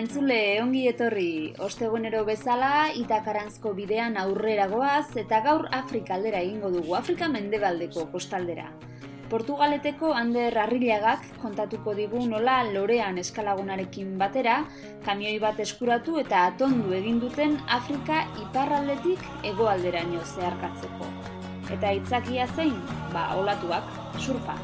entzule ongi etorri, ostegunero bezala itakarantzko bidean aurrera goaz eta gaur Afrika aldera egingo dugu, Afrika mendebaldeko kostaldera. Portugaleteko Ander Arriliagak kontatuko digu nola lorean eskalagunarekin batera, kamioi bat eskuratu eta atondu egin duten Afrika iparraldetik hegoalderaino zeharkatzeko. Eta itzakia zein? Ba, olatuak, surfa.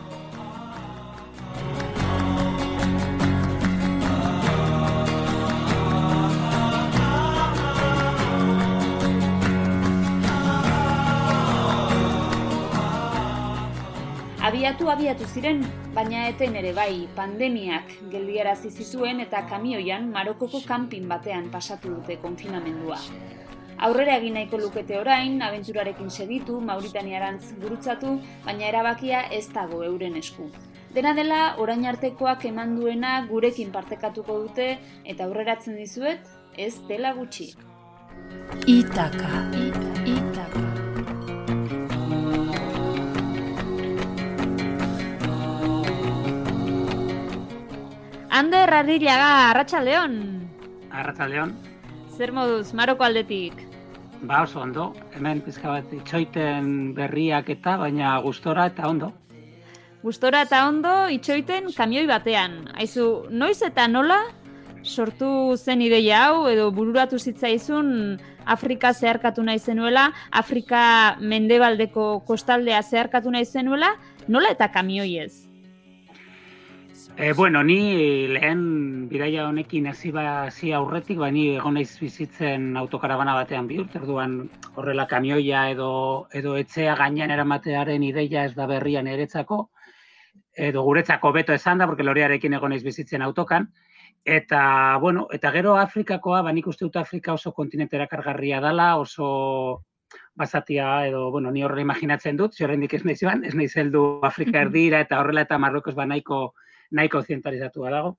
Abiatu abiatu ziren, baina eten ere bai pandemiak geldiarazi zituen eta kamioian Marokoko kanpin batean pasatu dute konfinamendua. Aurrera egin nahiko lukete orain, abenturarekin segitu, Mauritaniarantz gurutzatu, baina erabakia ez dago euren esku. Dena dela, orain artekoak eman duena gurekin partekatuko dute eta aurreratzen dizuet, ez dela gutxi. Itaka. Itaka. Ander Arrilaga, Arratxaldeon! Arratsaldeon. Zer moduz, Maroko aldetik? Ba oso ondo, hemen pizka bat itxoiten berriak eta baina gustora eta ondo. Gustora eta ondo itxoiten kamioi batean. Aizu, noiz eta nola sortu zen ideia hau edo bururatu zitzaizun Afrika zeharkatu nahi zenuela, Afrika mendebaldeko kostaldea zeharkatu nahi zenuela, nola eta kamioi ez? E, bueno, ni lehen bidaia honekin hasi ba hasi aurretik, ba ni egon naiz bizitzen autokarabana batean bi urte, orduan horrela kamioia edo edo etxea gainean eramatearen ideia ez da berria niretzako edo guretzako beto esan da, porque lorearekin egon naiz bizitzen autokan. Eta, bueno, eta gero Afrikakoa, ba nik uste dut Afrika oso kontinente erakargarria dela, oso basatia edo, bueno, ni horrela imaginatzen dut, zorrendik ez naiz ez naiz heldu Afrika erdira eta horrela eta Marrokos ba nahiko zientarizatua dago.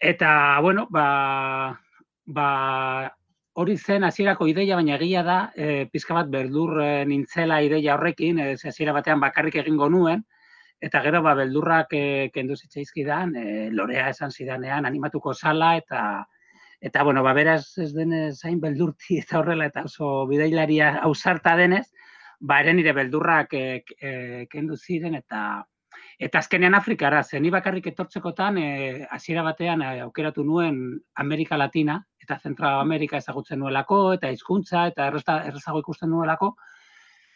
Eta, bueno, ba, ba, hori zen hasierako ideia, baina egia da, e, pizka bat beldur e, nintzela ideia horrekin, e, ze hasiera batean bakarrik egingo nuen, eta gero ba, beldurrak e, kendu zitzaizkidan, e, lorea esan zidanean, animatuko sala, eta, eta bueno, ba, beraz ez denez zain beldurti eta horrela, eta oso bidailaria ausarta denez, ba, ere nire beldurrak e, e, kendu ziren, eta, Eta azkenean Afrikara, zen ni bakarrik etortzekotan, eh, hasiera batean eh, aukeratu nuen Amerika Latina eta Zentrala Amerika ezagutzen nuelako eta hizkuntza eta errezago ikusten nuelako,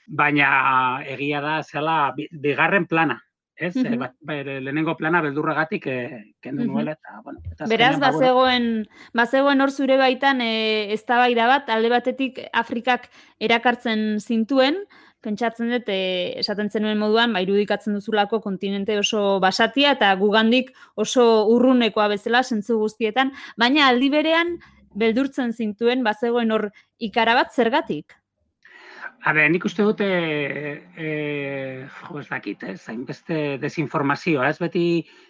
baina egia da zela bi- bigarren plana, ez? Mm Mhm. lehenengo plana beldurragatik eh, kendu Mhm. nuela eta bueno, eta Beraz, ba, bazegoen, bazegoen hor zure baitan e, eztabaida bat, alde batetik Afrikak erakartzen zintuen, pentsatzen dut, e, esaten zenuen moduan, ba, irudikatzen duzulako kontinente oso basatia eta gugandik oso urrunekoa bezala, zentzu guztietan, baina aldi berean, beldurtzen zintuen, bazegoen hor ikara bat zergatik. A ber, nik uste dute, e, jo, ez dakit, ez, hainbeste desinformazioa, ez beti,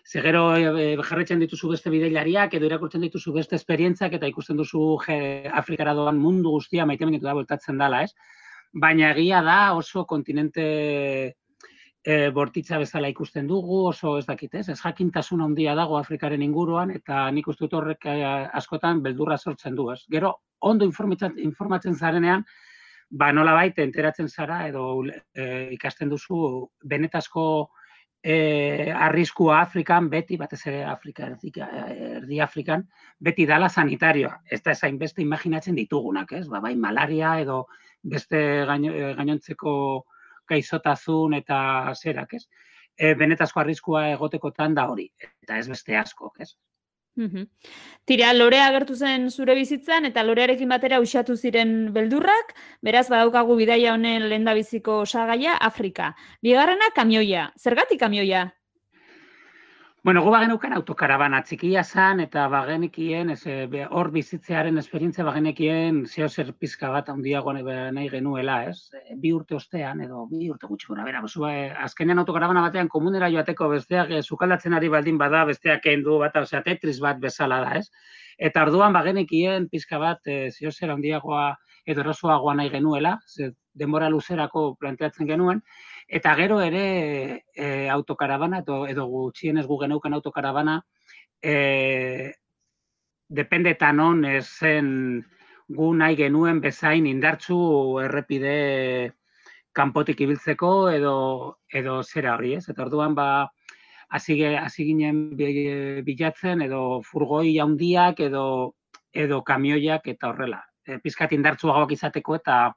zegero e, jarretzen dituzu beste bideilariak, edo irakurtzen dituzu beste esperientziak, eta ikusten duzu je, Afrikara doan mundu guztia maite minutu da voltatzen dala, ez? Baina egia da oso kontinente e, bortitza bezala ikusten dugu, oso ez dakit, ez? Jakintasun handia dago Afrikaren inguruan, eta nik uste dut horrek e, askotan beldurra sortzen du, ez? Gero, ondo informatzen, zarenean, ba nolabait enteratzen zara edo e, ikasten duzu benetazko e, arriskua Afrikan, beti, batez ere Afrika, erdi, erdi Afrikan, beti dala sanitarioa. Ez da esain beste imaginatzen ditugunak, ez? Ba, bai malaria edo beste gaino, e, gainontzeko gaixotasun eta zerak, ez? E, benetazko arriskua egotekotan da hori, eta ez beste asko, ez? Mhm. Tira, lorea agertu zen zure bizitzan eta lorearekin batera usatu ziren beldurrak, beraz badaukagu bidaia honen lehendabiziko osagaia Afrika. Bigarrena kamioia. Zergatik kamioia? Bueno, gu bagenuken autokarabana txikia zan, eta bagenekien, ez, eh, hor bizitzearen esperientzia bagenekien zeo zer pizka bat handiago nahi genuela, ez? Eh, Bi urte ostean, edo bi urte gutxi gora, bera, bozu, eh, azkenean autokarabana batean komunera joateko besteak sukaldatzen ari baldin bada, besteak kendu bat, osea, tetris bat bezala da, ez? Eta orduan bagenekien pizka bat eh, zeo zer handiagoa edo erosoagoa nahi genuela, ze denbora luzerako planteatzen genuen, Eta gero ere e, autokarabana, edo, edo gutxienez gu geneukan autokarabana, e, dependeta non ez zen gu nahi genuen bezain indartzu errepide kanpotik ibiltzeko edo edo zera hori, ez? Eta orduan ba hasi hasi ginen bi- bilatzen edo furgoi handiak edo edo kamioiak eta horrela. E, pizkat indartsuagoak izateko eta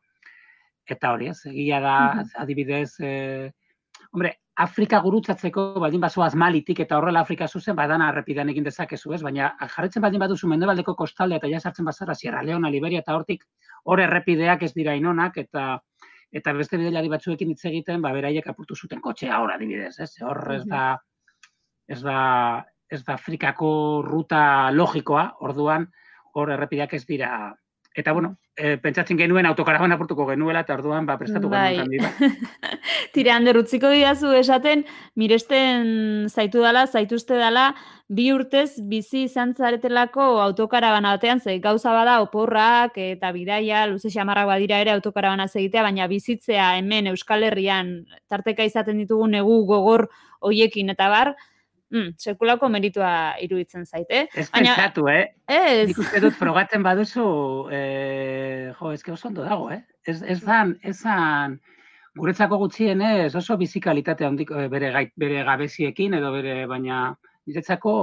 eta hori, ez? Egia da, adibidez, e, hombre, Afrika gurutzatzeko baldin bazoaz malitik eta horrela Afrika zuzen, badana errepidean egin dezakezu, ez? Baina jarretzen baldin baduzu mendebaldeko kostaldea eta ja sartzen bazara Sierra Leona, Liberia eta hortik hor errepideak ez dira inonak eta eta beste bidaiari batzuekin hitz egiten, ba beraiek apurtu zuten kotxea hor adibidez, ez? Hor ez da ez da ez da Afrikako ruta logikoa, orduan hor errepideak ez dira Eta, bueno, e, pentsatzen genuen autokarabana apurtuko genuela, eta orduan, ba, prestatu Bai. genuen kandidat. Tira, Ander, utziko didazu esaten, miresten zaitu dala, zaituzte dala, bi urtez bizi izan zaretelako autokarabana batean, ze gauza bada oporrak eta bidaia, luze xamarrak badira ere autokarabana egitea, baina bizitzea hemen Euskal Herrian tarteka izaten ditugu negu gogor hoiekin eta bar, mm, sekulako meritua iruditzen zaite. Ez Baina- pentsatu, eh? Ez, Nik uste dut frogatzen baduzu, eh, jo, eske oso ondo dago, eh? Ez, ez zan, ez zan, guretzako gutxienez oso bizikalitate handiko eh, bere, gai, bere gabeziekin edo bere, baina niretzako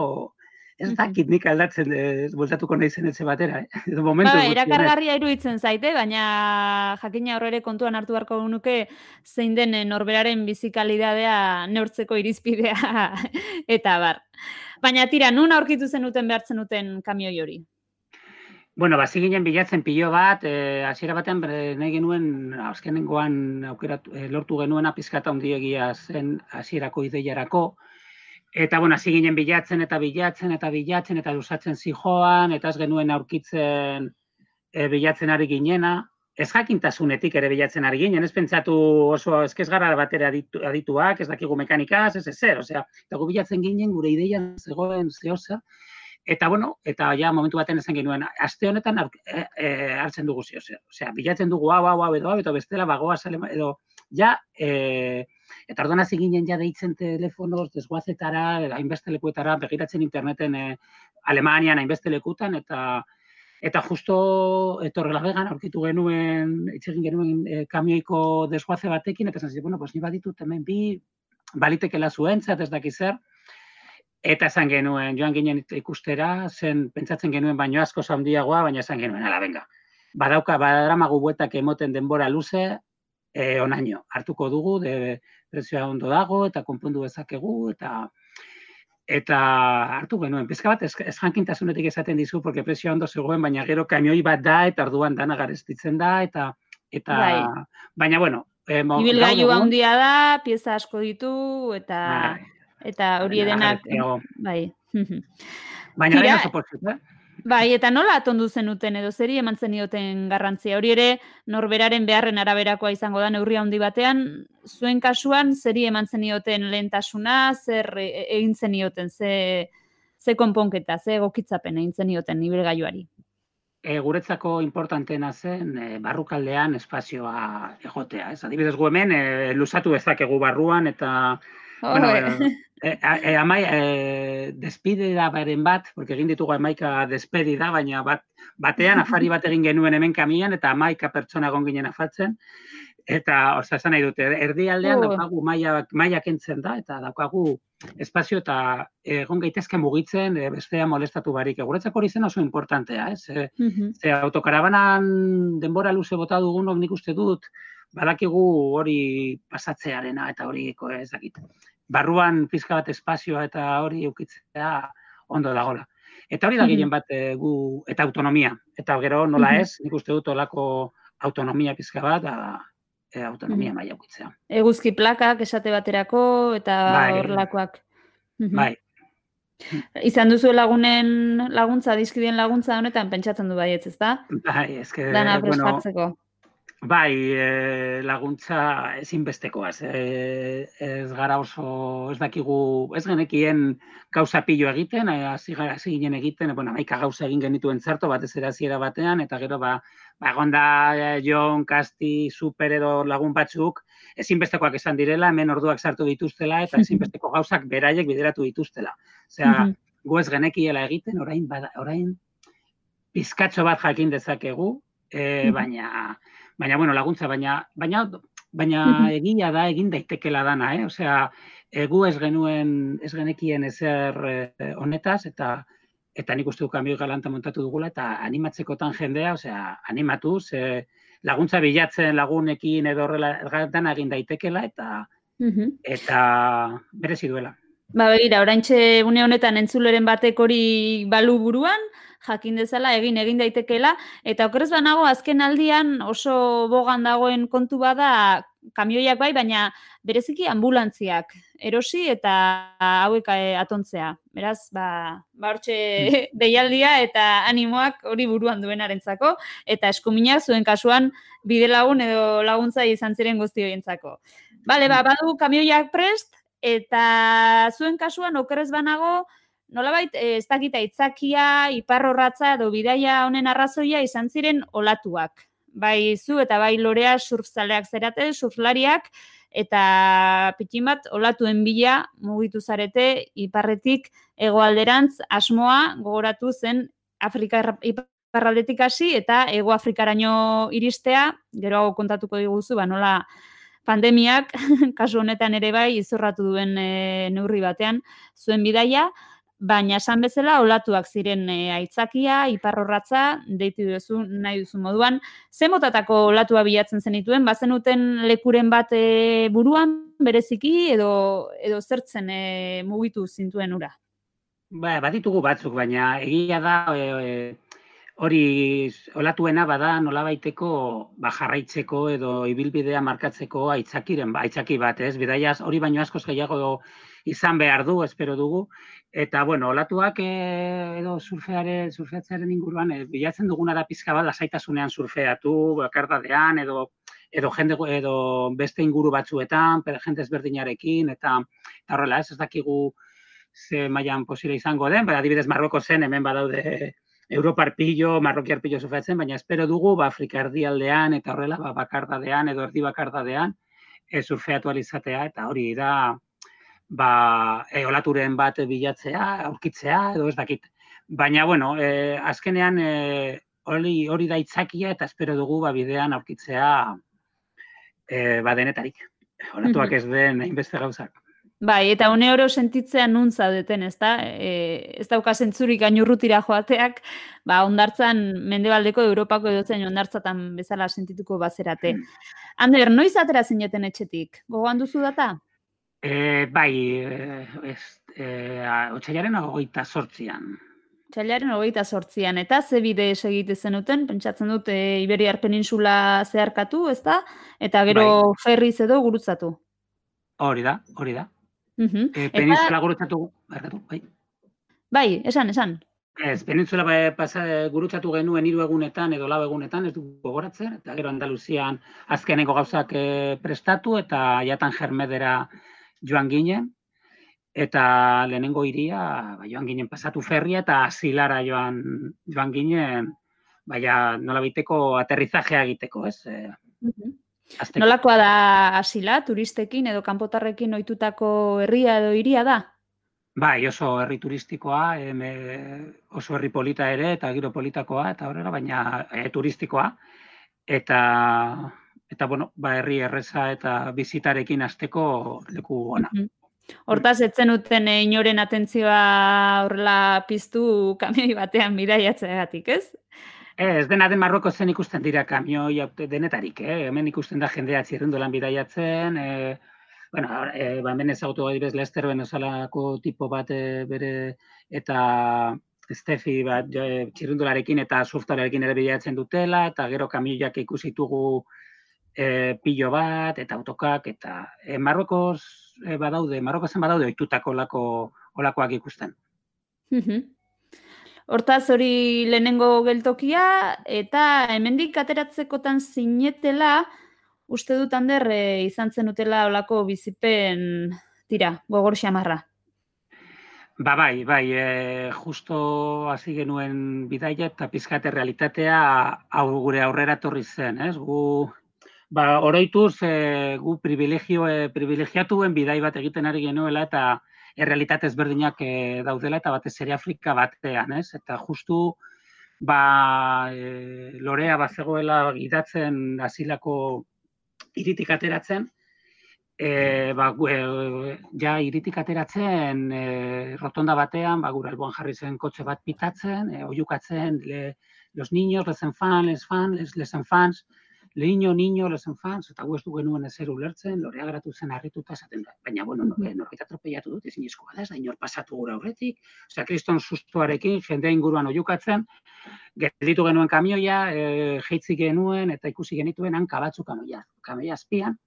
ez dakit nik aldatzen, ez bultatuko nahi zen etxe batera, eh? Edo momentu Ba, erakargarria iruditzen zaite, baina jakina horre kontuan hartu beharko nuke zein den eh, norberaren bizikalidadea neurtzeko irizpidea eta bar. Baina tira, nun aurkitu zenuten behartzen duten kamioi hori? Bueno, basi ginen bilatzen pilo bat, eh, hasiera batean bere- nahi genuen, azkenengoan aukeratu, eh, lortu genuen apizkata handiegia zen hasierako ideiarako, Eta, bueno, hasi ginen bilatzen eta bilatzen eta bilatzen eta lusatzen zijoan, eta ez genuen aurkitzen e, bilatzen ari ginena. Ez jakintasunetik ere bilatzen ari ginen, ez pentsatu oso, ez ez gara batera aditu, adituak, ez dakigu mekanikaz, ez ezer, osea, eta gu bilatzen ginen gure ideian zegoen zehozer, eta bueno, eta ja momentu baten esan genuen, aste honetan e, e, hartzen dugu zehozer. Osea, bilatzen dugu hau, hau, hau, edo, hau, edo bestela bagoa sale, edo, ja, e, Eta orduan hasi ginen ja deitzen telefonoz, desguazetara, hainbeste lekuetara, begiratzen interneten eh, Alemanian hainbeste lekutan, eta eta justo etorrela began aurkitu genuen, hitz egin genuen eh, kamioiko desguaze batekin, eta esan bueno, pues ni baditut hemen bi, balitekela zuentzat, ez dakiz zer, eta esan genuen, joan ginen ikustera, zen pentsatzen genuen baino asko handiagoa, baina esan genuen, ala, venga, badauka, badaramagu buetak emoten denbora luze, e, onaino, hartuko dugu, de prezioa ondo dago, eta konpondu dezakegu, eta eta hartu genuen. Pizka bat, ez, ez jankintasunetik esaten dizu, porque prezioa ondo zegoen, baina gero kamioi bat da, eta orduan dana garestitzen da, eta eta Bai. baina bueno, eh, Ibilgailu handia da, pieza asko ditu, eta Bai, eta hori denak, bai. Baina Tira, Bai, eta nola atondu zenuten edo zeri eman zenioten garrantzia? Hori ere norberaren beharren araberakoa izango da neurri handi batean, zuen kasuan zeri eman zenioten lehentasuna, zer e- egin zenioten, ze ze konponketa, ze egokitzapen egin zenioten ibilgailuari. e, guretzako importantena zen e, barrukaldean espazioa egotea. Ez? Adibidez gu hemen e, luzatu dezakegu barruan eta bueno, Oi. E, e, amai, e, despedida beren bat, porque egin ditugu amaika despedida, baina bat, batean afari bat egin genuen hemen kamian eta amaika pertsona egon ginen afaltzen. Eta, osea, esan nahi dute, erdialdean Oh. daukagu maila, maila kentzen da, eta daukagu espazio eta egon gaitezke mugitzen e, bestea molestatu barik. Guretzako hori zen oso importantea, ez? E, Mhm. Ze autokarabanan denbora luze bota dugunok nik uste dut, badakigu hori pasatzearena eta hori ez dakit. Barruan pizka bat espazioa eta hori eukitzea ondo dagola. Eta hori da Mhm. gehien bat e, gu, eta autonomia. Eta gero nola Mhm. ez, nik uste dut olako autonomia pizka bat, da, e, autonomia Mhm. maila eukitzea. Eguzki plakak esate baterako eta Bai. horrelakoak. Mhm. Bai, Izan duzu lagunen laguntza, dizkidien laguntza honetan pentsatzen du baietz, ezta? Bai, eske, Dana bueno. Bai, e, laguntza ezinbestekoaz. E, ez gara oso, ez dakigu, ez genekien gauza pilo egiten, e, hasi hasi ginen egiten, e, bueno, amaika gauza egin genituen zerto, batez ere hasiera batean, eta gero, ba, ba egonda e, Jon, Kasti, Super edo lagun batzuk, ezinbestekoak esan direla, hemen orduak sartu dituztela, eta ezinbesteko gauzak beraiek bideratu dituztela. Osea, Mhm. gu ez genekiela egiten, orain, bada, orain pizkatxo bat jakin dezakegu, e, baina, baina, bueno, laguntza, baina, baina, baina egia da, egin daitekela dana, eh? Osea, e, gu ez genuen, ez genekien ezer eh, honetaz, eta eta nik uste du kamioi galanta montatu dugula, eta animatzekotan jendea, osea, animatu, ze laguntza bilatzen lagunekin edo horrela dana egin daitekela, eta eta berezi duela. Ba, begira, oraintxe une honetan entzuleren batek hori balu buruan, jakin dezala egin egin daitekeela eta okerrez banago azken aldian oso bogan dagoen kontu bada kamioiak bai, baina bereziki ambulantziak erosi eta hauek eh, atontzea. Beraz, ba, ba hortxe deialdia eta animoak hori buruan duenarentzako eta eskuminak zuen kasuan bide lagun edo laguntza izan ziren guzti horientzako. Bale, ba, badu kamioiak prest, eta zuen kasuan okerrez banago, nolabait eh, ez dakita itzakia, iparrorratza edo bidaia honen arrazoia izan ziren olatuak. Bai zu eta bai lorea surfzaleak zerate, surflariak, eta pitin bat olatuen bila mugitu zarete iparretik hegoalderantz asmoa gogoratu zen Afrika iparraldetik hasi eta hego Afrikaraino iristea, geroago kontatuko diguzu, ba nola pandemiak kasu honetan ere bai izorratu duen e, neurri batean zuen bidaia, baina esan bezala olatuak ziren e, aitzakia, iparrorratza, deitu duzu nahi duzu moduan. Ze motatako olatua bilatzen zenituen, bazenuten lekuren bat e, buruan bereziki edo edo zertzen e, mugitu zintuen ura? Ba, baditugu batzuk, baina egia da e, e, hori olatuena bada nolabaiteko ba, jarraitzeko edo ibilbidea markatzeko aitzakiren, ba, aitzaki bat, ez? Bidaiaz hori baino askoz gehiago izan behar du, espero dugu. Eta, bueno, olatuak e, edo surfeare, surfeatzearen inguruan, e, bilatzen duguna da pizka bat lasaitasunean surfeatu, bakardadean, edo edo jende edo beste inguru batzuetan, per jende ezberdinarekin, eta, eta horrela, ez, ez dakigu ze mailan posible izango den, bera adibidez Marroko zen, hemen badaude Europar pillo, Marrokiar pillo surfeatzen, baina espero dugu, ba, Afrika erdialdean, eta horrela, ba, bakardadean, edo erdi bakardadean, e, surfeatu alizatea, eta hori da, ba, e, olaturen bat bilatzea, aurkitzea, edo ez dakit. Baina, bueno, e, azkenean, e, hori, hori da itzakia, eta espero dugu, ba, bidean aurkitzea, e, ba, denetarik. Olatuak ez den, hainbeste gauzak. Bai, eta une oro sentitzea nun zaudeten, ezta? E, ez dauka zentzurik gainurrutira joateak, ba, ondartzan mendebaldeko Europako edotzen ondartzatan bezala sentituko bazerate. Ander, noiz atera zineten etxetik? Gogoan duzu data? E, bai, e, ez, e, otxailaren agoita sortzian. Txailaren hogeita sortzian, eta ze bide segite zenuten, pentsatzen dut e, Iberiar Peninsula zeharkatu, ezta? Eta gero Bai. ferriz edo gurutzatu. Hori da, hori da. Mhm. E, Eta, peninsula gurutzatu, barkatu, bai. bai, esan, esan. Ez, peninsula bai, pasa, gurutzatu genuen hiru egunetan edo lau egunetan, ez du gogoratzen, eta gero Andaluzian azkeneko gauzak e, prestatu, eta jatan germedera joan ginen, eta lehenengo hiria ba, joan ginen pasatu ferria, eta asilara joan, joan ginen, baina nola biteko aterrizajea egiteko, ez? E, azteko. Nolakoa da asila, turistekin edo kanpotarrekin ohitutako herria edo hiria da? Bai, oso herri turistikoa, em, e, oso herri polita ere, eta giro politakoa, eta horrela, baina e, turistikoa. Eta, eta bueno, ba, herri erreza eta bizitarekin hasteko leku ona. Mhm. Hortaz, etzen uten eh, inoren atentzioa horrela piztu kamioi batean bidaiatzeagatik, ez? Ez, dena den Marroko zen ikusten dira kamioi denetarik, eh? hemen ikusten da jendea txirrindulan bidaiatzen, e, bueno, e, ba, hemen ezagutu adibidez Lester Benozalako tipo bat e, bere eta Steffi bat jo, e, txirrindularekin eta surftalarekin ere bidaiatzen dutela, eta gero kamioiak ikusi ditugu e, pilo bat, eta autokak, eta e, Marrokoz e, badaude, Marrokozen badaude ohitutako olako olakoak ikusten. Hortaz hori lehenengo geltokia eta hemendik ateratzekotan zinetela uste dut ander e, izan zen utela olako bizipen tira, gogor xamarra. Ba bai, bai, e, justo hasi genuen bidaia eta pizkate realitatea hau gure aurrera torri zen, ez? Gu ba oroituz e, gu privilegio e, privilegiatuen bidai bat egiten ari genuela eta errealitate ezberdinak e, daudela eta batez ere Afrika batean, ez? Eta justu ba e, Lorea bazegoela gidatzen hasilako iritik ateratzen, e, ba, e, ja iritik ateratzen e, rotonda batean, ba, gura alboan jarri zen kotxe bat pitatzen, e, oiukatzen, le, los niños, les enfants, les fans, les, les enfants, le niño, niño, les enfants, eta gu ez du genuen ezer ulertzen, lorea garatu zen harrituta esaten da. Baina, bueno, no, norbait atropellatu dut, ezin izkoa da, ez da, inor pasatu gura horretik, osea, kriston sustuarekin, jendea inguruan oiukatzen, gelditu genuen kamioia, e, jeitzi genuen, eta ikusi genituen hanka batzu kamioia, kamioia azpian,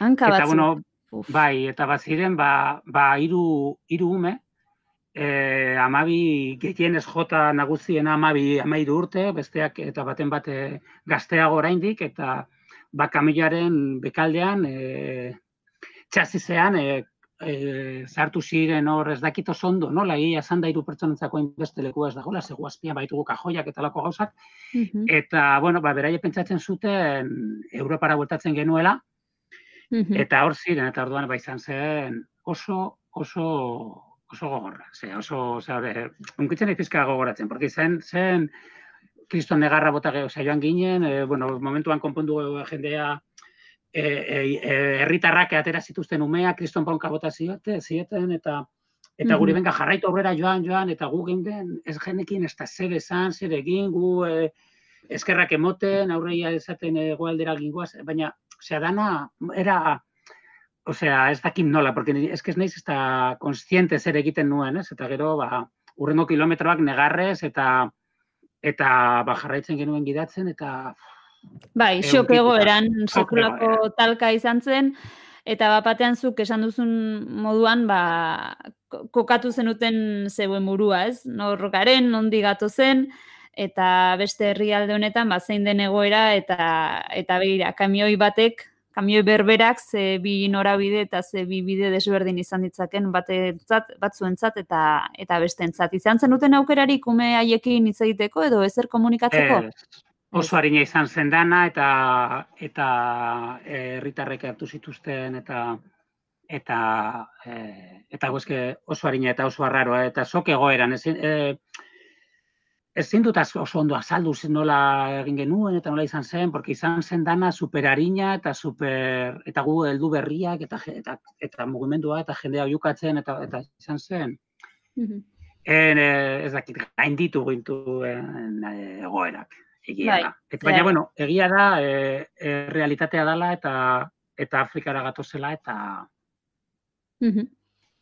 Hanka eta, bueno, bai, eta baziren, ba, ba iru, iru ume, e, amabi gehienez jota nagusiena amabi amairu urte, besteak eta baten bate gazteago oraindik eta ba kamilaren bekaldean, e, txasizean, e, e, zartu ziren hor ez dakito zondo, no? Lagi esan da hiru pertsonentzako inbeste leku ez dagoela, zego azpian baitugu kajoiak eta lako gauzak. Eta, bueno, ba, beraie pentsatzen zuten Europara bueltatzen genuela, Eta hor ziren, eta orduan ba izan zen oso, oso, oso gogorra. Ze, oso, ose, unkitzen izpizka gogoratzen, porque zen, zen, kriston negarra bota geho, joan ginen, e, bueno, momentuan konpondu jendea, e, e, e, erritarrak atera zituzten umea, kriston ponka bota ziote, zieten, eta eta guri benga jarraitu aurrera joan, joan, eta gu ginen, ez genekin, ez da zer esan, zer egin, gu e, eskerrak emoten, aurreia esaten egoaldera gingoaz, baina osea, dana, era, osea, ez dakit nola, porque es que ez naiz ez da konstiente zer egiten nuen, ez? Eta gero, ba, urrengo kilometroak negarrez, eta eta ba, jarraitzen genuen gidatzen, eta... Bai, xok egoeran, sekulako talka izan zen, eta bapatean zuk esan duzun moduan, ba, kokatu zenuten zeuen burua, ez? Norrokaren, nondi gato zen, eta beste herrialde honetan ba zein den egoera eta eta begira kamioi batek kamioi berberak ze bi norabide eta ze bi bide desberdin izan ditzaken batentzat batzuentzat eta eta besteentzat izan zen duten aukerari kume haiekin hitz egiteko edo ezer komunikatzeko? Oso harina izan zen dana eta eta herritarrek hartu zituzten eta eta e, eta oso harina eta oso arraroa eta sok egoeran. Ezin e, ezin dut oso ondo azaldu nola egin genuen eta nola izan zen, porque izan zen dana superarina eta super eta gu heldu berriak eta eta eta mugimendua eta jendea oiukatzen eta eta izan zen. Mm En, eh, ez dakit, gain ditu gintu eh, egoerak. Egia bai, da. Eta, baina, bueno, egia da, e, e, realitatea dela eta eta Afrikara gatozela eta...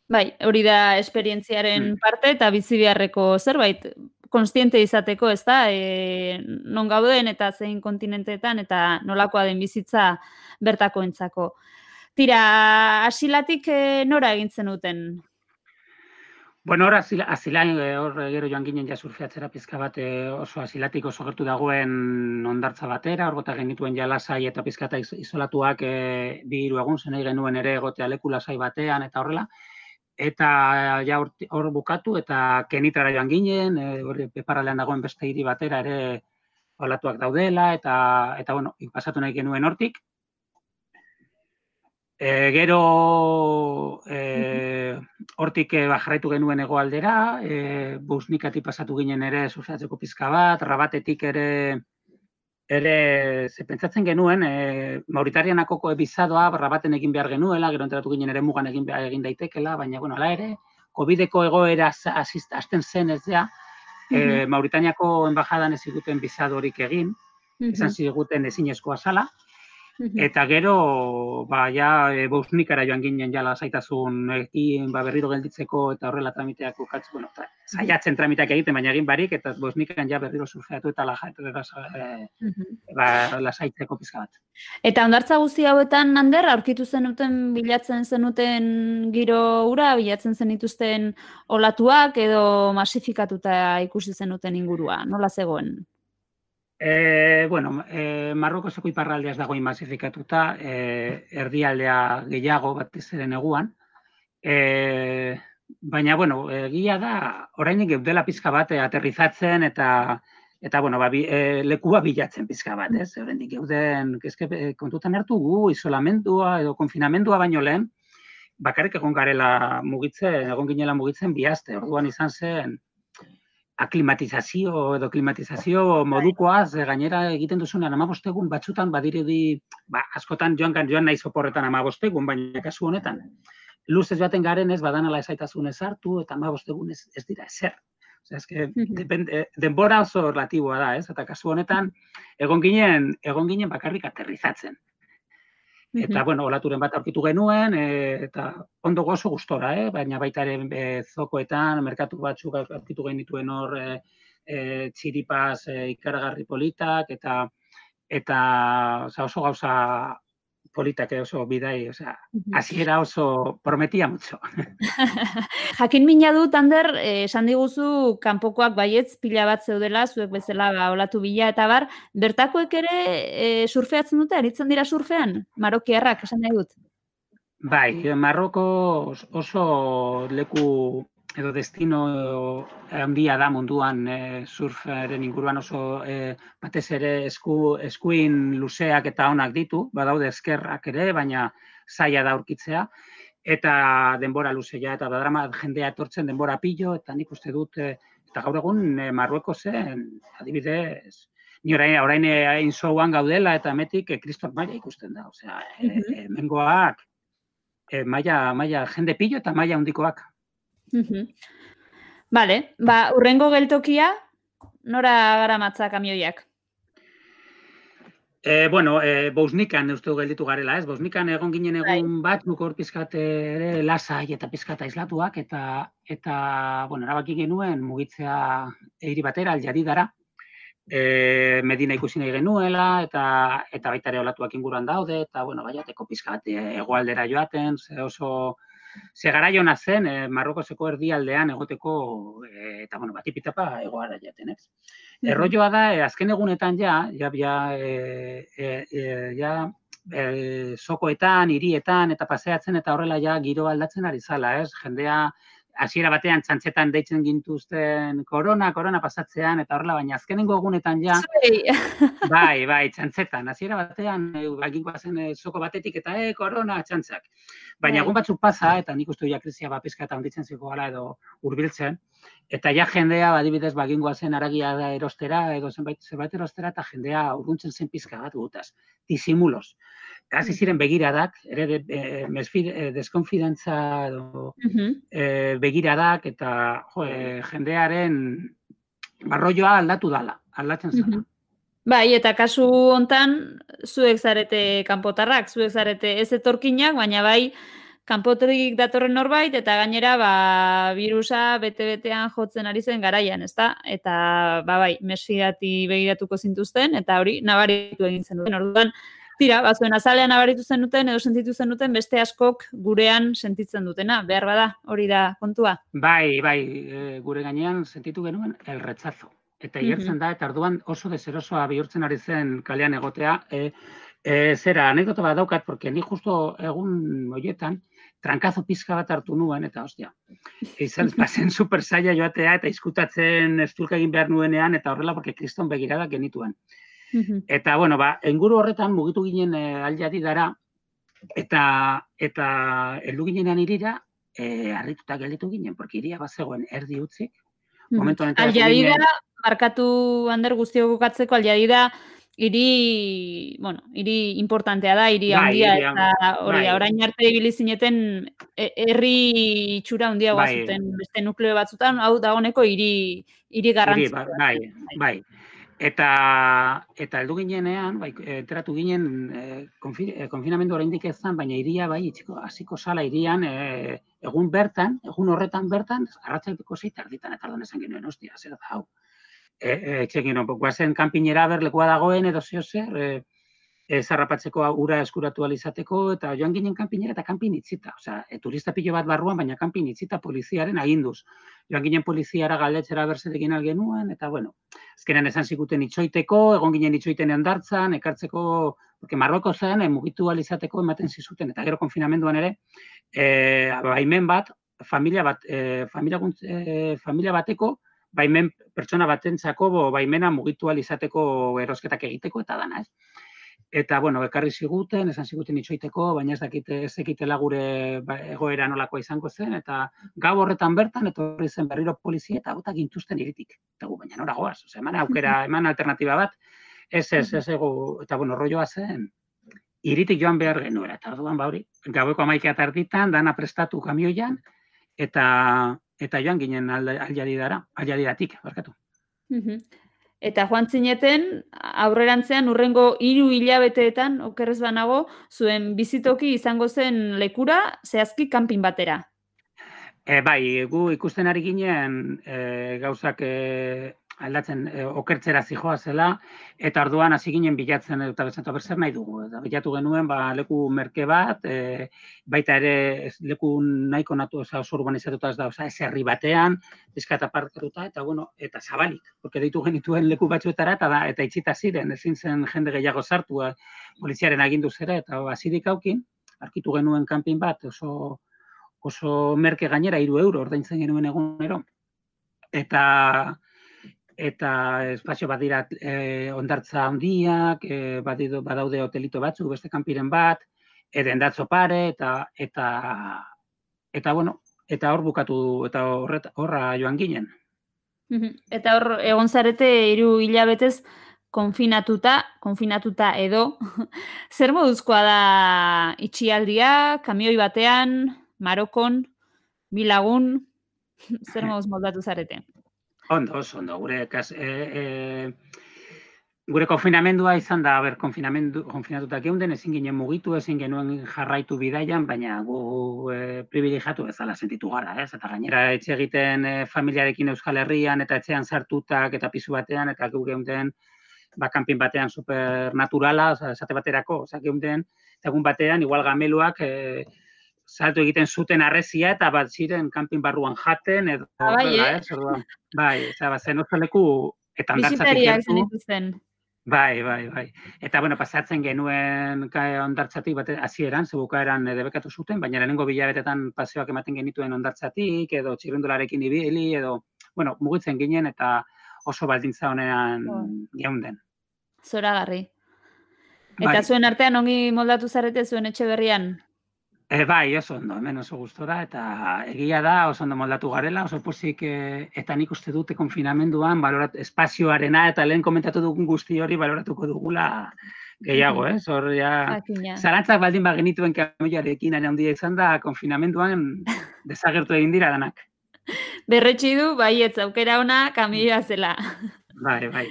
Bai, hori da esperientziaren mm. parte eta bizi beharreko zerbait konstiente izateko, ez da, e, non gauden eta zein kontinenteetan eta nolakoa den bizitza bertako entzako. Tira, asilatik e, nora egintzen duten? Bueno, hor asilain, e, hor gero joan ginen ja surfeatzera pizka bat e, oso asilatik oso gertu dagoen ondartza batera, hor gota genituen ja lasai eta pizkata izolatuak e, bi hiru egun zen genuen ere egotea leku lasai batean eta horrela eta ja hor bukatu eta kenitara joan ginen, e, hori peparalean dagoen beste hiri batera ere olatuak daudela eta eta bueno, pasatu nahi genuen hortik. E, gero e, hortik e, jarraitu genuen hegoaldera, e, busnikati pasatu ginen ere surfeatzeko pizka bat, rabatetik ere ere ze pentsatzen genuen e, Mauritarianako bizadoa barra baten egin behar genuela, gero enteratu ginen ere mugan egin egin daitekela, baina bueno, ala ere, Covideko egoera hasten zen ez da, e, Mauritaniako enbajadan ez ziguten bizadorik egin, mm -hmm. esan ziguten ezinezkoa zala, Eta gero, ba, ja, e, bousnikara joan ginen jala zaitasun ekin, ba, berriro gelditzeko eta horrela tramiteak ukatzen, bueno, tra, zaiatzen tramiteak egiten, baina egin barik, eta bousnikan ja berriro surfeatu eta lajaetera e, ba, lasaitzeko pizka bat. Eta ondartza guzti hauetan, Ander, aurkitu zenuten bilatzen zenuten giro ura, bilatzen zenituzten olatuak edo masifikatuta ikusi zenuten ingurua, nola zegoen? E, bueno, e, Marroko zeko iparraldea ez dago masifikatuta, e, erdialdea gehiago bat ere neguan. E, baina, bueno, egia da, orainik geudela pizka bat aterrizatzen eta eta bueno, ba, bi, e, lekua bilatzen pizka bat, ez? Oraindik geuden kezke kontutan hartu gu isolamendua edo konfinamendua baino lehen bakarrik egon garela mugitzen, egon ginela mugitzen bi aste. Orduan izan zen aklimatizazio edo klimatizazio modukoaz gainera egiten duzunean amabostegun batzutan badiredi ba, askotan joan kan joan naiz oporretan amabostegun, baina kasu honetan luzez baten garen ez badanala esaitasun hartu eta amabostegun ez, ez dira ezer. Osea, eske, depende, denbora oso relatiboa da, ez? Eta kasu honetan, egon ginen, egon ginen bakarrik aterrizatzen. Eta, bueno, olaturen bat aurkitu genuen, e, eta ondo gozo gustora, eh? baina baita ere e, zokoetan, merkatu batzuk aurkitu genituen hor e, e, txiripaz e, ikaragarri politak, eta eta oso gauza politak oso bidai, osea, hasiera oso prometia mucho. Jakin mina dut, Ander, eh, esan diguzu, kanpokoak baietz pila bat zeudela, zuek bezala ba, olatu bila eta bar, bertakoek ere e, surfeatzen dute, aritzen dira surfean, marokiarrak, esan nahi dut? Bai, Marroko oso leku edo destino handia da munduan e, surferen inguruan oso e, batez ere esku, eskuin luzeak eta onak ditu, badaude eskerrak ere, baina zaila da aurkitzea. Eta denbora luzea eta badrama jendea etortzen denbora pillo eta nik uste dut e, eta gaur egun e, Marrueko zen adibidez ni orain orain hain gaudela eta metik e, Kriston maila ikusten da, osea, e, mengoak e, maila, maila jende pillo eta maila handikoak. Vale, ba, urrengo geltokia, nora gara matza kamioiak? E, bueno, e, Bousnikan eustu gelditu garela, ez? Bousnikan egon ginen bai. egun bat, nuko hor pizkat ere lasai eta pizkata aislatuak, eta, eta bueno, erabaki genuen mugitzea eiri batera, aljari dara, e, Medina ikusi nahi genuela, eta, eta baita ere olatuak inguruan daude, eta, bueno, baiateko pizkat egoaldera joaten, ze oso, Ze gara jona zen, e, Marrokozeko erdialdean egoteko, e, eta bueno, batipitapa egoara jaten, ez? Mm Erroioa da, e, azken egunetan ja, ja, ja, e, e, ja e, sokoetan, hirietan eta paseatzen eta horrela ja giro aldatzen ari zala, ez? Jendea hasiera batean txantzetan deitzen gintuzten korona, korona pasatzean, eta horrela, baina azkenengo egunetan ja... bai, bai, txantzetan. Hasiera batean, e, zen e, soko batetik eta, e, korona, txantzak. Baina bai. egun batzuk pasa, eta nik uste ja krizia bat pizka eta onditzen ziko gara edo hurbiltzen, eta ja jendea, badibidez, bagingoa zen aragia erostera, edo zenbait, zenbait erostera, eta jendea urruntzen zen pizka bat gutaz. Disimulos hasi ziren begiradak, ere de, e, e, deskonfidentza edo e, begiradak eta jo, e, jendearen barroioa aldatu dala, aldatzen zara. Bai, eta kasu hontan zuek zarete kanpotarrak, zuek zarete ez etorkinak, baina bai kanpoterik datorren norbait eta gainera ba virusa bete-betean jotzen ari zen garaian, ezta? Eta ba bai, mesfidati begiratuko zintuzten eta hori nabaritu egin zen. Orduan, Tira, bazuen azalean abaritu zenuten edo sentitu zenuten beste askok gurean sentitzen dutena, behar bada, hori da kontua. Bai, bai, e, gure gainean sentitu genuen el rechazo. Eta igertzen da, eta arduan oso deserosoa bihurtzen ari zen kalean egotea. E, e, zera, anekdota bat daukat, porque ni justo egun moietan, trankazo pizka bat hartu nuen, eta ostia, izan pasen super saia joatea, eta izkutatzen estulka egin behar nuenean, eta horrela, porque kriston begirada genituen. Eta, bueno, ba, enguru horretan mugitu ginen e, eh, aldiadi dara, eta, eta heldu ginenan irira, e, arrituta gelditu ginen, porque iria bazegoen erdi utzik. Momentu Aldiadi markatu hander guztio bukatzeko, aldiadi da, iri, bueno, iri importantea da, iri bai, handia, eta hori, bai. orain arte ibili zineten e, herri itxura handia bai. beste nukleo batzutan, hau da honeko iri, iri garrantzua. Bai, bai, bai. Eta eta heldu ginenean, bai, enteratu ginen e, konfi, e, konfinamendu oraindik ez zen, baina iria bai itxiko hasiko sala irian e, egun bertan, egun horretan bertan, arratsaiteko 6 tarditan eta ordan esan genuen, hostia, zer da hau. Eh, eh etxekin, goazen kanpinera berlekoa dagoen edo zeo zer, e, zarrapatzeko ura eskuratu alizateko, eta joan ginen kanpinera eta kanpin itzita. Osea, e, turista pilo bat barruan, baina kanpin itzita poliziaren aginduz. Joan ginen poliziara galdetzera berzerekin algenuen, eta bueno, ezkenen esan zikuten itxoiteko, egon ginen itxoiten ondartzan, ekartzeko, porque Marroko zen, e, mugitu alizateko ematen zizuten, eta gero konfinamenduan ere, e, baimen bat, familia bat, e, familia, e, familia bateko, baimen pertsona batentzako baimena mugitu alizateko erosketak egiteko eta dana, ez? Eta, bueno, ekarri ziguten, esan ziguten itxoiteko, baina ez dakite ez ekitela gure ba, egoera nolakoa izango zen, eta gau horretan bertan, eta horri zen berriro polizia, eta gota gintuzten iritik. Eta gu, baina nora goaz, ose, eman aukera, eman alternatiba bat, ez, ez, ez, ego, eta, bueno, rolloa zen, iritik joan behar genuera, eta orduan, bauri, gaueko amaikea tarditan, dana prestatu kamioian, eta eta joan ginen aljari dara, aljari datik, barkatu. Eta joan zineten, aurrerantzean urrengo hiru hilabeteetan, okerrez banago, zuen bizitoki izango zen lekura, zehazki kanpin batera. E, bai, gu ikusten ari ginen e, gauzak e, aldatzen e, okertzera zijoa zela, eta orduan hasi ginen bilatzen eta bezatu berzer nahi dugu. Eta bilatu genuen ba, leku merke bat, e, baita ere leku nahiko natu oso urbanizatuta ez da, ez herri batean, bizkata parkeruta, eta bueno, eta zabalik, porque ditu genituen leku batzuetara, eta, eta itxita ziren, ezin zen jende gehiago sartu, eh, poliziaren agindu zera, eta azirik aukin, arkitu genuen kanpin bat, oso oso merke gainera, iru euro, ordaintzen genuen egunero. Eta, eta espazio bat dira e, ondartza handiak, e, badaude hotelito batzuk, beste kanpiren bat, eden datzo pare, eta, eta, eta, bueno, eta hor bukatu, eta horret, horra joan ginen. Eta hor, egon zarete, hiru hilabetez, konfinatuta, konfinatuta edo, zer moduzkoa da itxialdia, kamioi batean, marokon, bilagun, zer moduz moldatu zarete? Ondo, ondo, gure, kas, e, e, gure konfinamendua izan da, ber, konfinamendu, konfinatutak geunden, ezin ginen mugitu, ezin genuen jarraitu bidaian, baina gu e, privilegiatu bezala sentitu gara, ez? Eta gainera etxe egiten e, familiarekin Euskal Herrian, eta etxean sartutak, eta pisu batean, eta gu geunden, ba, kanpin batean supernaturala, esate baterako, oza, geunden, egun batean, igual gameluak, e, salto egiten zuten arrezia eta bat ziren kanpin barruan jaten edo ah, bai, eh? bai, eta bat zen oso leku eta ondartzatik Bai, bai, bai. Eta, bueno, pasatzen genuen ondartzatik bat hasieran zebuka eran debekatu zuten, baina lehenengo bilabetetan paseoak ematen genituen ondartzatik, edo txirrendularekin ibili, edo, bueno, mugitzen ginen eta oso baldintza honean oh. geunden. Zora garri. Eta bai. zuen artean ongi moldatu zarete zuen etxe berrian? E, bai, oso ondo, hemen oso gustora eta egia da, oso ondo moldatu garela, oso posik e, eta nik uste dute konfinamenduan, balorat, espazioarena eta lehen komentatu dugun guzti hori baloratuko dugula gehiago, eh? Zor, ja, zarantzak baldin ba genituen kamioarekin aina handia izan da, konfinamenduan desagertu egin dira danak. Berretxi du, bai, ez aukera ona kamioa zela. Bai, bai.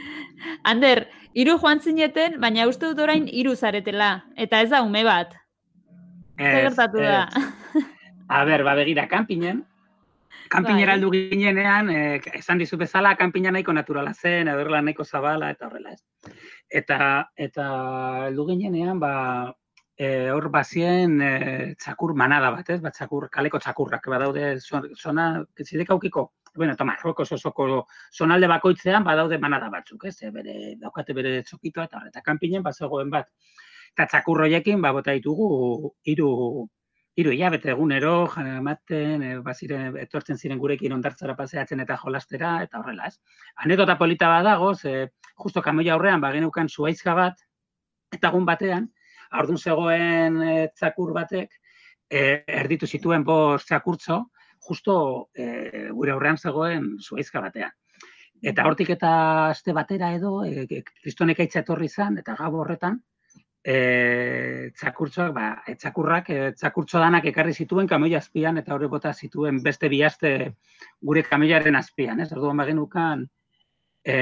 Ander, hiru joan zineten, baina uste dut orain hiru zaretela, eta ez da ume bat. Zer gertatu da? A ber, ba, begira, kanpinen, kanpinera bai. aldu ginenean, eh, esan dizu bezala, kanpina nahiko naturala zen, edo nahiko zabala, eta horrela ez. Eta, eta aldu ginenean, ba, e, hor bazien e, txakur manada bat, ez? Ba, txakur, kaleko txakurrak, badaude zona, zidek aukiko, bueno, eta marroko sosoko zonalde bakoitzean badaude manada batzuk, ez? Bere, daukate bere txokitoa eta horreta kanpinen, bazegoen bat, eta txakurroiekin ba bota ditugu hiru hiru hilabete egunero ematen e, baziren etortzen ziren gurekin ondartzara paseatzen eta jolastera eta horrela, ez. Anekdota polita badago, ze justo kamoia aurrean ba genukan zuaizka bat eta egun batean aurdun zegoen e, txakur batek e, erditu zituen bost txakurtzo justo e, gure aurrean zegoen zuaizka batean. Eta hortik eta aste batera edo, e, kristonek etorri zan, eta gabo horretan, e, txakurtzoak, ba, e, txakurrak, e, txakurtzo danak ekarri zituen kamoia azpian, eta horre bota zituen beste bihazte gure kamoiaren azpian, ez? Orduan bagenukan, e,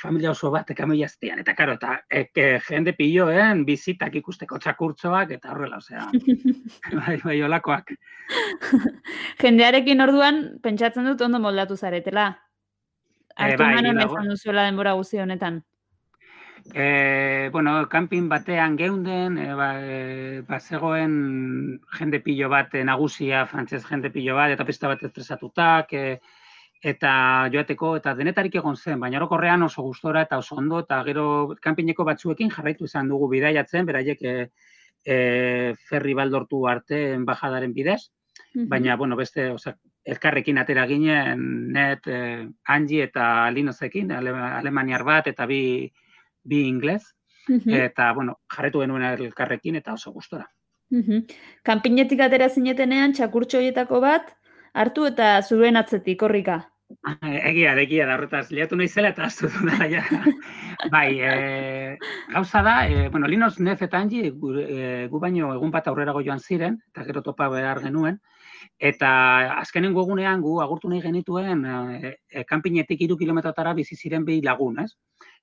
familia oso bat kamioia aztean, eta karo, eta e, e, jende piloen bizitak ikusteko txakurtzoak, eta horrela, osea, bai, bai, olakoak. Jendearekin orduan, pentsatzen dut ondo moldatu zaretela. Artu e, bai, denbora guzi honetan. E, bueno, kanpin batean geunden, e, ba, e, ba zegoen jende pilo bat nagusia, frantzez jende pilo bat, eta pista bat estresatutak, e, eta joateko eta denetarik egon zen, baina orokorrean oso gustora eta oso ondo eta gero kanpineko batzuekin jarraitu izan dugu bidaiatzen, beraiek e, e, ferri baldortu arte embajadaren bidez, baina bueno, beste, osea, elkarrekin atera ginen net e, Angie eta Linozekin, alemaniar bat eta bi bi inglez eta bueno, jarretu genuen elkarrekin eta oso gustora. Kanpinetik atera zinetenean txakurtxo horietako bat hartu eta zuen atzetik horrika. Egia, egia da, horretaz, liatu nahi zela eta aztu da, ja. bai, e, gauza da, e, bueno, Linus Nef eta Angie, gu, e, gu baino egun bat aurrera joan ziren, eta gero topa behar genuen, eta azkenen egunean gu agurtu nahi genituen e, e, kanpinetik iru kilometrotara bizi ziren behi lagun, ez?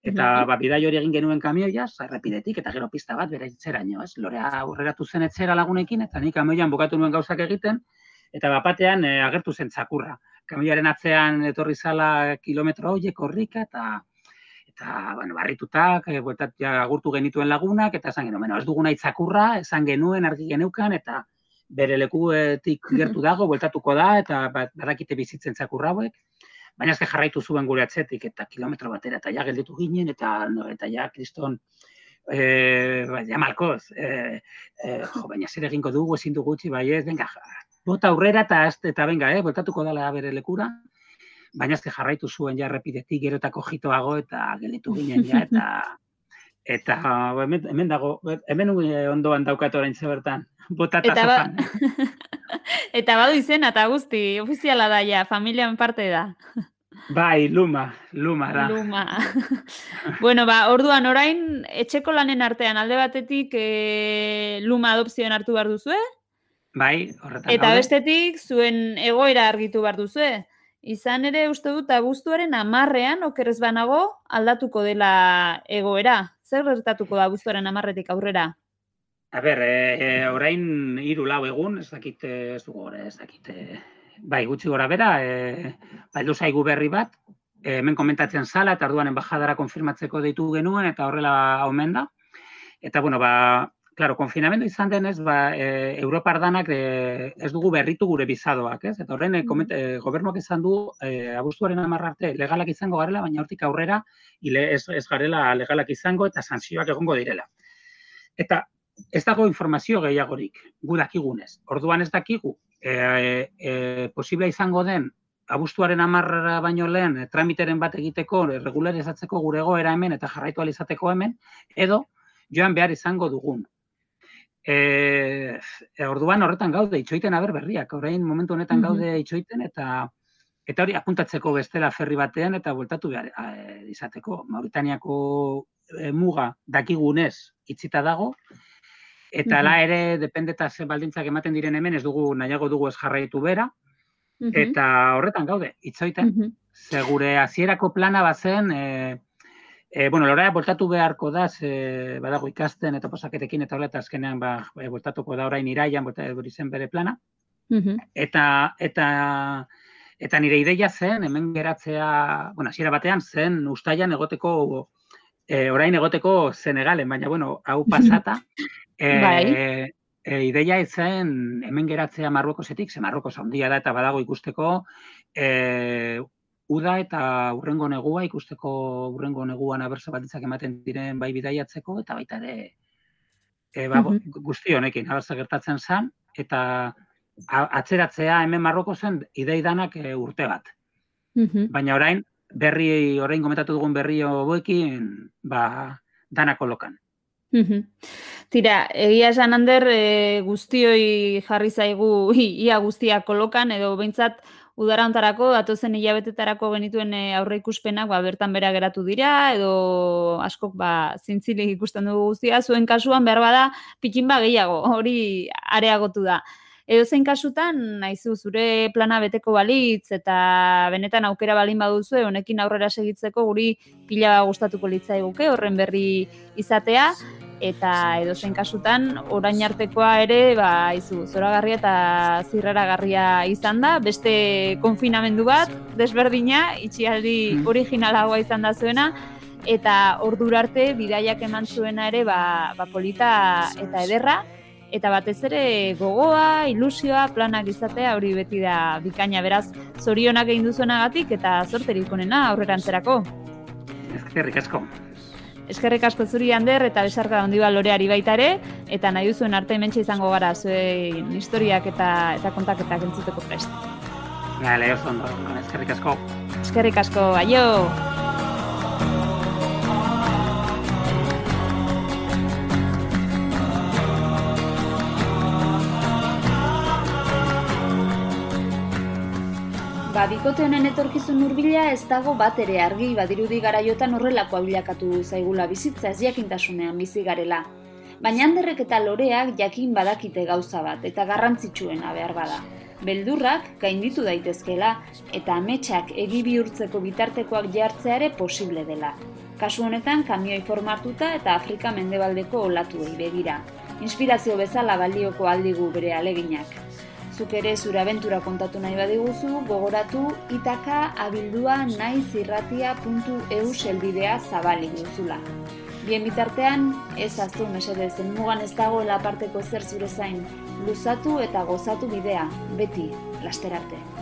Eta mm ba, bidai hori egin genuen kamioia, errepidetik, eta gero pista bat bere itzeraino, ez? Lorea aurreratu zen etzera lagunekin, eta nik kamioian bukatu nuen gauzak egiten, eta bapatean e, agertu zen txakurra. Kamioaren atzean etorri zala kilometro horiek horrika eta eta bueno, barritutak, e, ja, agurtu genituen lagunak, eta esan genuen, ez duguna itzakurra, esan genuen argi geneukan, eta bere lekuetik gertu dago, bueltatuko da, eta badakite bizitzen tzakurra hauek, baina ezke jarraitu zuen gure atzetik, eta kilometro batera, eta ja gelditu ginen, eta, no, eta ja, kriston, e, ba, ja malkoz, e, e, jo, baina zer egingo dugu, ezin dugu gutxi, bai ez, venga, bota aurrera eta eta benga, eh, botatuko dela bere lekura. Baina ezke jarraitu zuen ja errepidetik gero eta kojitoago eta gelitu ginen ja eta eta hemen, hemen dago hemen ondoan daukat orain bertan. Bota eta ba... eta badu izena eta guzti ofiziala da ja, familian parte da. Bai, Luma, Luma da. Luma. bueno, ba, orduan orain etxeko lanen artean alde batetik e, Luma adopzioen hartu behar duzu, eh? Bai, horretan Eta bestetik, zuen egoera argitu behar duzu, Izan ere, uste dut, abuztuaren amarrean, okerrez banago, aldatuko dela egoera. Zer gertatuko da abuztuaren amarretik aurrera? A ber, e, orain hiru lau egun, ez dakite, ez dugu gore, ez dakite, bai, gutxi gora bera, e, bai, zaigu berri bat, e, hemen komentatzen zala, eta arduan embajadara konfirmatzeko deitu genuen, eta horrela omen da. Eta, bueno, ba, Claro, konfinamendu izan denez, ba, e, Europar danak e, ez dugu berritu gure bizadoak, ez? Eta horren, e, koment, e, gobernuak izan du, e, abuztuaren amarrarte legalak izango garela, baina hortik aurrera, ile, ez, ez garela legalak izango eta sanzioak egongo direla. Eta ez dago informazio gehiagorik, gu dakigunez. Orduan ez dakigu, e, e, posibla izango den, abuztuaren amarra baino lehen, e, tramiteren bat egiteko, regularizatzeko gure goera hemen eta jarraitu alizateko hemen, edo joan behar izango dugun. E, e, orduan horretan gaude itxoiten aber berriak, orain momentu honetan gaude itxoiten eta eta hori apuntatzeko bestela ferri batean eta bueltatu behar izateko. Mauritaniako e, muga dakigunez itzita dago, eta la ere dependeta ze baldintzak ematen diren hemen ez dugu nahiago dugu ez jarraitu bera, eta horretan gaude, itxoiten. Segure hasierako plana bazen, e, E, bueno, lora, voltatu beharko da, ze, badago ikasten eta posaketekin eta horreta azkenean ba, e, voltatuko da orain iraian, hori zen bere plana. Eta, eta, eta nire ideia zen, hemen geratzea, bueno, hasiera batean zen ustaian egoteko, e, orain egoteko Senegalen, baina, bueno, hau pasata, e, bai. e, ideia zen hemen geratzea Marruekosetik, ze Marruekos handia da eta badago ikusteko, e, uda eta urrengo negua ikusteko urrengo neguan abertza batitzak ematen diren bai bidaiatzeko eta baita ere e, ba, guzti honekin abertza gertatzen zen eta atzeratzea hemen marroko zen ideidanak e, urte bat. Baina orain berri orain komentatu dugun berri hoekin ba dana kolokan. Tira, egia esan ander e, guztioi jarri zaigu ia guztia kolokan edo behintzat udara ontarako, datozen hilabetetarako genituen eh, aurre ikuspenak, ba, bertan bera geratu dira, edo askok ba, zintzilik ikusten dugu guztia, zuen kasuan behar bada, pikin ba gehiago, hori areagotu da. Edo zein kasutan, naizu zure plana beteko balitz eta benetan aukera balin baduzu honekin aurrera segitzeko guri pila gustatuko litzaiguke horren berri izatea eta edo zein kasutan orain artekoa ere ba izu zoragarria eta zirraragarria izan da beste konfinamendu bat desberdina itxialdi mm. originalagoa izan da zuena eta ordura arte bidaiak eman zuena ere ba, ba polita eta ederra eta batez ere gogoa, ilusioa, planak izatea hori beti da bikaina beraz zorionak egin duzuenagatik eta zorterik onena aurrerantzerako. Eskerrik asko. Eskerrik asko zuri Ander eta besarka handi loreari baita ere eta nahi duzuen arte hementxe izango gara zuen historiak eta eta kontaketak entzuteko prest. Gale, oso ondo, eskerrik asko. Eskerrik asko, aio! Ba, bikote honen etorkizun hurbila ez dago bat ere argi badirudi garaiotan horrelako bilakatu zaigula bizitza ez jakintasunean bizi garela. Baina handerrek eta loreak jakin badakite gauza bat eta garrantzitsuena behar bada. Beldurrak gainditu daitezkela eta ametsak egi bihurtzeko bitartekoak jartzeare posible dela. Kasu honetan kamioi formartuta eta Afrika mendebaldeko olatuei begira. Inspirazio bezala balioko aldigu bere aleginak zuk ere zure abentura kontatu nahi badiguzu, gogoratu itaka abildua naizirratia.eu selbidea zabali duzula. Bien bitartean, ez aztu mesedez, mugan ez dagoela parteko zer zure zain, luzatu eta gozatu bidea, beti, lasterarte.